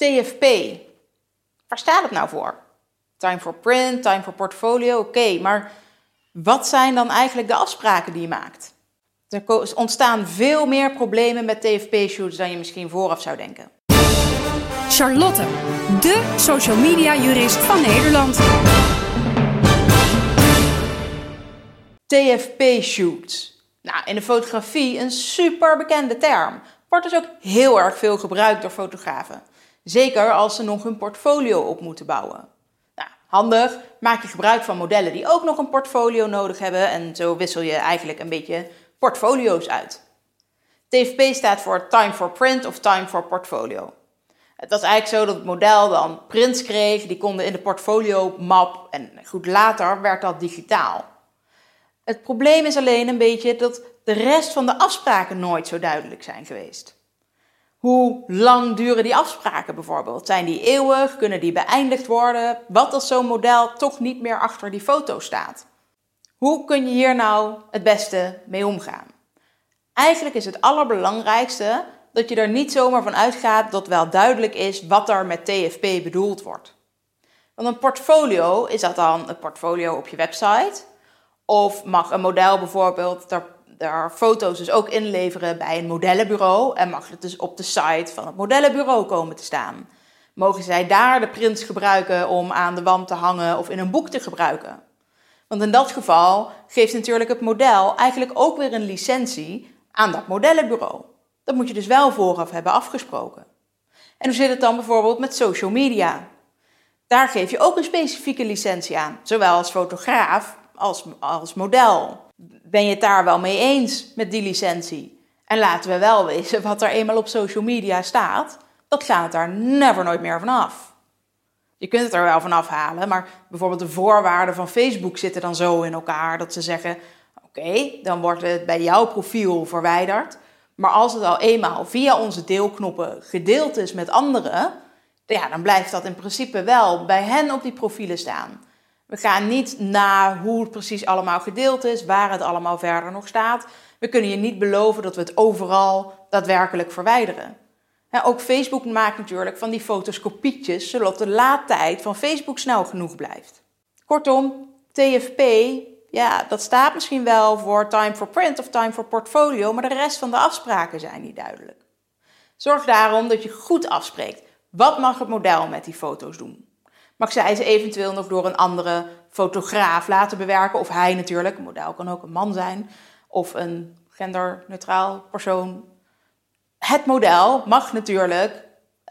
TFP. Waar staat het nou voor? Time for print, time for portfolio, oké, maar wat zijn dan eigenlijk de afspraken die je maakt? Er ontstaan veel meer problemen met TFP-shoots dan je misschien vooraf zou denken. Charlotte, de social media jurist van Nederland. TFP-shoots. Nou, in de fotografie een super bekende term. Wordt dus ook heel erg veel gebruikt door fotografen. Zeker als ze nog hun portfolio op moeten bouwen. Nou, handig, maak je gebruik van modellen die ook nog een portfolio nodig hebben en zo wissel je eigenlijk een beetje portfolio's uit. TFP staat voor Time for Print of Time for Portfolio. Het was eigenlijk zo dat het model dan prints kreeg, die konden in de portfolio map en goed later werd dat digitaal. Het probleem is alleen een beetje dat de rest van de afspraken nooit zo duidelijk zijn geweest. Hoe lang duren die afspraken bijvoorbeeld? Zijn die eeuwig? Kunnen die beëindigd worden? Wat als zo'n model toch niet meer achter die foto staat? Hoe kun je hier nou het beste mee omgaan? Eigenlijk is het allerbelangrijkste dat je er niet zomaar van uitgaat dat wel duidelijk is wat er met TFP bedoeld wordt. Want een portfolio, is dat dan een portfolio op je website? Of mag een model bijvoorbeeld daar, foto's dus ook inleveren bij een modellenbureau en mag het dus op de site van het modellenbureau komen te staan? Mogen zij daar de prints gebruiken om aan de wand te hangen of in een boek te gebruiken? Want in dat geval geeft natuurlijk het model eigenlijk ook weer een licentie aan dat modellenbureau. Dat moet je dus wel vooraf hebben afgesproken. En hoe zit het dan bijvoorbeeld met social media? Daar geef je ook een specifieke licentie aan, zowel als fotograaf als, als model. Ben je het daar wel mee eens met die licentie? En laten we wel wezen, wat er eenmaal op social media staat, dat gaat daar never nooit meer vanaf. Je kunt het er wel van afhalen, maar bijvoorbeeld de voorwaarden van Facebook zitten dan zo in elkaar dat ze zeggen: oké, dan wordt het bij jouw profiel verwijderd. Maar als het al eenmaal via onze deelknoppen gedeeld is met anderen, ja, dan blijft dat in principe wel bij hen op die profielen staan. We gaan niet na hoe het precies allemaal gedeeld is, waar het allemaal verder nog staat. We kunnen je niet beloven dat we het overal daadwerkelijk verwijderen. ook Facebook maakt natuurlijk van die foto's kopietjes, zodat de laadtijd van Facebook snel genoeg blijft. Kortom, TFP, ja, dat staat misschien wel voor time for print of time for portfolio, maar de rest van de afspraken zijn niet duidelijk. Zorg daarom dat je goed afspreekt. Wat mag het model met die foto's doen? Mag zij ze eventueel nog door een andere fotograaf laten bewerken. Of hij natuurlijk, een model kan ook een man zijn, of een genderneutraal persoon. Het model mag natuurlijk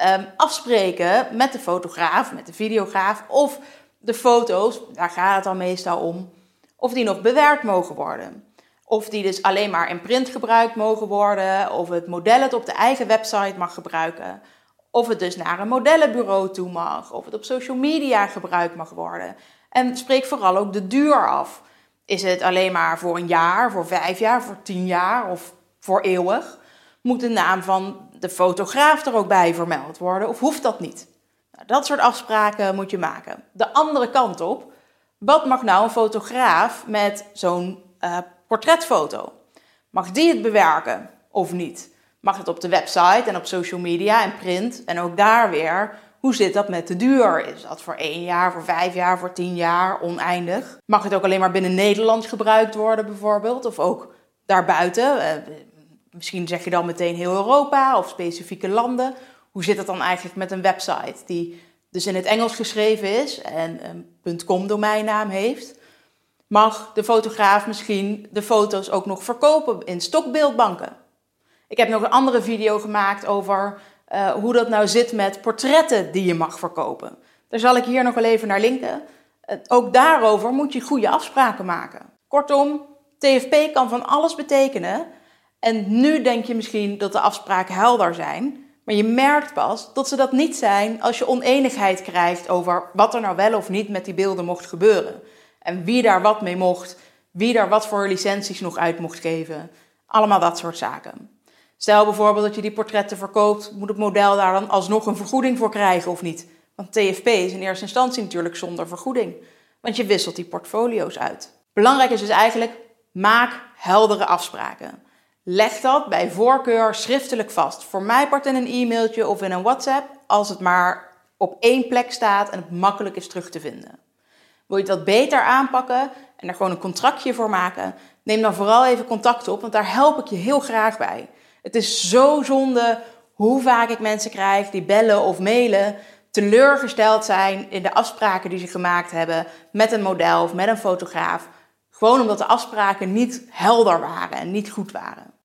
um, afspreken met de fotograaf, met de videograaf, of de foto's, daar gaat het dan meestal om, of die nog bewerkt mogen worden. Of die dus alleen maar in print gebruikt mogen worden, of het model het op de eigen website mag gebruiken. Of het dus naar een modellenbureau toe mag, of het op social media gebruikt mag worden. En spreek vooral ook de duur af. Is het alleen maar voor een jaar, voor vijf jaar, voor tien jaar of voor eeuwig? Moet de naam van de fotograaf er ook bij vermeld worden of hoeft dat niet? Nou, dat soort afspraken moet je maken. De andere kant op, wat mag nou een fotograaf met zo'n uh, portretfoto? Mag die het bewerken of niet? Mag het op de website en op social media en print. En ook daar weer, hoe zit dat met de duur? Is dat voor één jaar, voor vijf jaar, voor tien jaar, oneindig? Mag het ook alleen maar binnen Nederland gebruikt worden bijvoorbeeld? Of ook daarbuiten? Eh, misschien zeg je dan meteen heel Europa of specifieke landen. Hoe zit het dan eigenlijk met een website die dus in het Engels geschreven is en een .com domeinnaam heeft? Mag de fotograaf misschien de foto's ook nog verkopen in stokbeeldbanken? Ik heb nog een andere video gemaakt over uh, hoe dat nou zit met portretten die je mag verkopen. Daar zal ik hier nog wel even naar linken. ook daarover moet je goede afspraken maken. Kortom, TFP kan van alles betekenen. En nu denk je misschien dat de afspraken helder zijn. Maar je merkt pas dat ze dat niet zijn als je oneenigheid krijgt over wat er nou wel of niet met die beelden mocht gebeuren. En wie daar wat mee mocht, wie daar wat voor licenties nog uit mocht geven. Allemaal dat soort zaken. Stel bijvoorbeeld dat je die portretten verkoopt, moet het model daar dan alsnog een vergoeding voor krijgen of niet? Want TFP is in eerste instantie natuurlijk zonder vergoeding, want je wisselt die portfolio's uit. Belangrijk is dus eigenlijk, maak heldere afspraken. Leg dat bij voorkeur schriftelijk vast. Voor mij part in een e-mailtje of in een WhatsApp, als het maar op één plek staat en het makkelijk is terug te vinden. Wil je dat beter aanpakken en er gewoon een contractje voor maken? Neem dan vooral even contact op, want daar help ik je heel graag bij. Het is zo zonde hoe vaak ik mensen krijg die bellen of mailen, teleurgesteld zijn in de afspraken die ze gemaakt hebben met een model of met een fotograaf. Gewoon omdat de afspraken niet helder waren en niet goed waren.